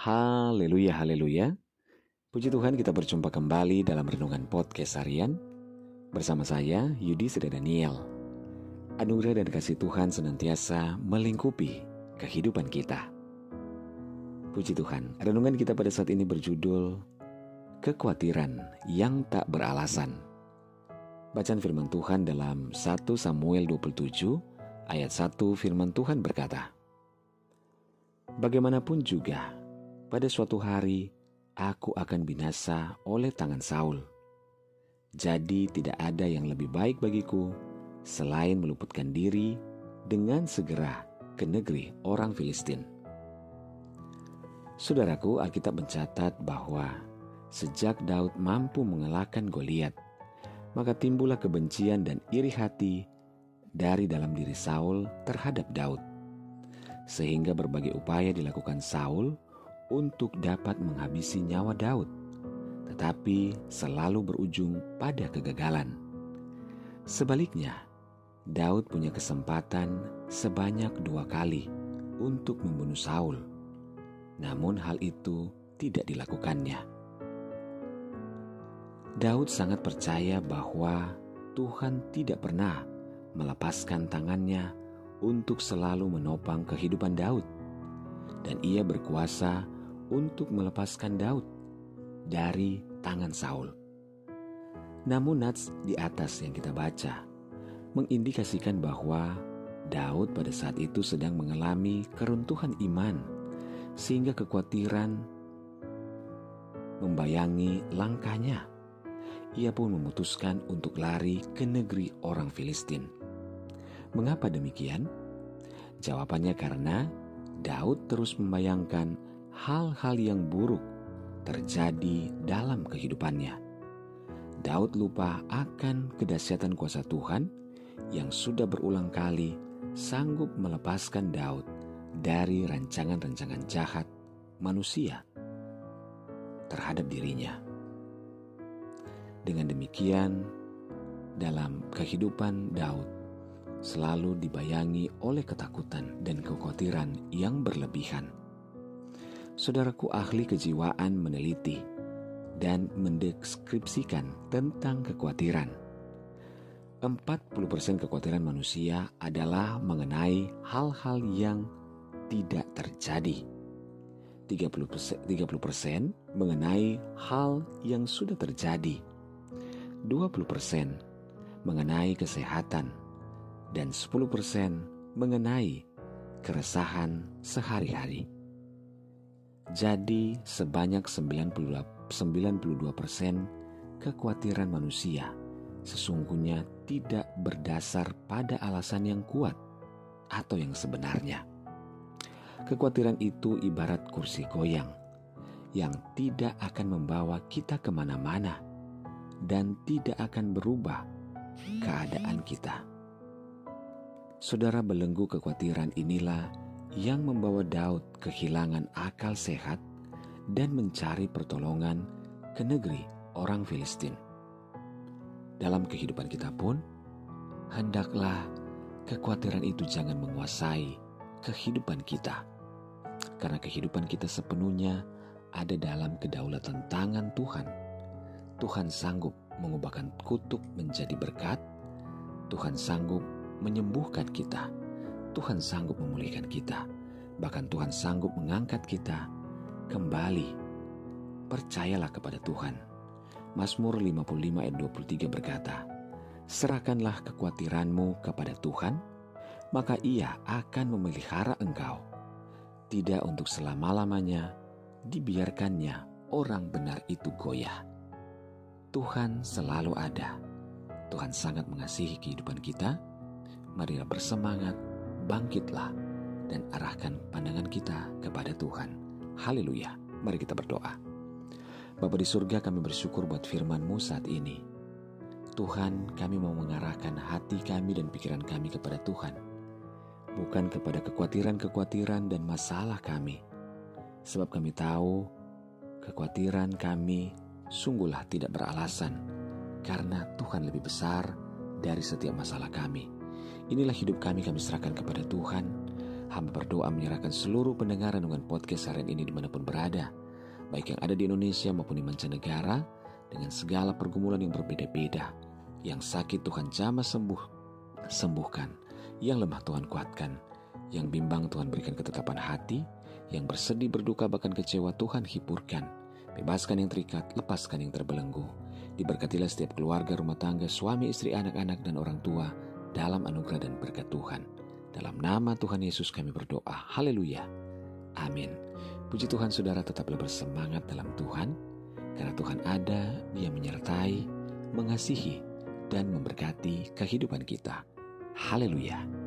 Haleluya, haleluya. Puji Tuhan kita berjumpa kembali dalam Renungan Podcast Harian bersama saya Yudi Seda Daniel. Anugerah dan kasih Tuhan senantiasa melingkupi kehidupan kita. Puji Tuhan, renungan kita pada saat ini berjudul Kekhawatiran yang tak beralasan. Bacaan firman Tuhan dalam 1 Samuel 27 ayat 1 firman Tuhan berkata, Bagaimanapun juga, pada suatu hari aku akan binasa oleh tangan Saul. Jadi tidak ada yang lebih baik bagiku selain meluputkan diri dengan segera ke negeri orang Filistin. Saudaraku, Alkitab mencatat bahwa sejak Daud mampu mengalahkan Goliat, maka timbullah kebencian dan iri hati dari dalam diri Saul terhadap Daud. Sehingga berbagai upaya dilakukan Saul untuk dapat menghabisi nyawa Daud, tetapi selalu berujung pada kegagalan. Sebaliknya, Daud punya kesempatan sebanyak dua kali untuk membunuh Saul, namun hal itu tidak dilakukannya. Daud sangat percaya bahwa Tuhan tidak pernah melepaskan tangannya untuk selalu menopang kehidupan Daud, dan ia berkuasa untuk melepaskan Daud dari tangan Saul. Namun nats di atas yang kita baca mengindikasikan bahwa Daud pada saat itu sedang mengalami keruntuhan iman sehingga kekhawatiran membayangi langkahnya. Ia pun memutuskan untuk lari ke negeri orang Filistin. Mengapa demikian? Jawabannya karena Daud terus membayangkan hal-hal yang buruk terjadi dalam kehidupannya. Daud lupa akan kedahsyatan kuasa Tuhan yang sudah berulang kali sanggup melepaskan Daud dari rancangan-rancangan jahat manusia terhadap dirinya. Dengan demikian, dalam kehidupan Daud selalu dibayangi oleh ketakutan dan kekhawatiran yang berlebihan saudaraku ahli kejiwaan meneliti dan mendeskripsikan tentang kekhawatiran. 40% kekhawatiran manusia adalah mengenai hal-hal yang tidak terjadi. 30%, 30% mengenai hal yang sudah terjadi. 20% mengenai kesehatan dan 10% mengenai keresahan sehari-hari. Jadi sebanyak 92 persen kekhawatiran manusia sesungguhnya tidak berdasar pada alasan yang kuat atau yang sebenarnya. Kekhawatiran itu ibarat kursi goyang yang tidak akan membawa kita ke mana-mana dan tidak akan berubah keadaan kita. Saudara belenggu kekhawatiran inilah yang membawa Daud kehilangan akal sehat dan mencari pertolongan ke negeri orang Filistin. Dalam kehidupan kita pun, hendaklah kekhawatiran itu jangan menguasai kehidupan kita. Karena kehidupan kita sepenuhnya ada dalam kedaulatan tangan Tuhan. Tuhan sanggup mengubahkan kutuk menjadi berkat. Tuhan sanggup menyembuhkan kita Tuhan sanggup memulihkan kita. Bahkan Tuhan sanggup mengangkat kita kembali. Percayalah kepada Tuhan. Mazmur 55 ayat 23 berkata, Serahkanlah kekhawatiranmu kepada Tuhan, maka ia akan memelihara engkau. Tidak untuk selama-lamanya, dibiarkannya orang benar itu goyah. Tuhan selalu ada. Tuhan sangat mengasihi kehidupan kita. Marilah bersemangat bangkitlah dan arahkan pandangan kita kepada Tuhan. Haleluya. Mari kita berdoa. Bapa di surga kami bersyukur buat firman-Mu saat ini. Tuhan kami mau mengarahkan hati kami dan pikiran kami kepada Tuhan. Bukan kepada kekhawatiran-kekhawatiran dan masalah kami. Sebab kami tahu kekhawatiran kami sungguhlah tidak beralasan. Karena Tuhan lebih besar dari setiap masalah kami. Inilah hidup kami kami serahkan kepada Tuhan. Hamba berdoa menyerahkan seluruh pendengaran dengan podcast harian ini di mana pun berada, baik yang ada di Indonesia maupun di mancanegara, dengan segala pergumulan yang berbeda-beda. Yang sakit Tuhan jamah sembuh, sembuhkan. Yang lemah Tuhan kuatkan. Yang bimbang Tuhan berikan ketetapan hati. Yang bersedih, berduka, bahkan kecewa Tuhan hiburkan. Bebaskan yang terikat, lepaskan yang terbelenggu. Diberkatilah setiap keluarga, rumah tangga, suami, istri, anak-anak, dan orang tua dalam anugerah dan berkat Tuhan. Dalam nama Tuhan Yesus kami berdoa. Haleluya. Amin. Puji Tuhan saudara tetaplah bersemangat dalam Tuhan. Karena Tuhan ada, dia menyertai, mengasihi, dan memberkati kehidupan kita. Haleluya.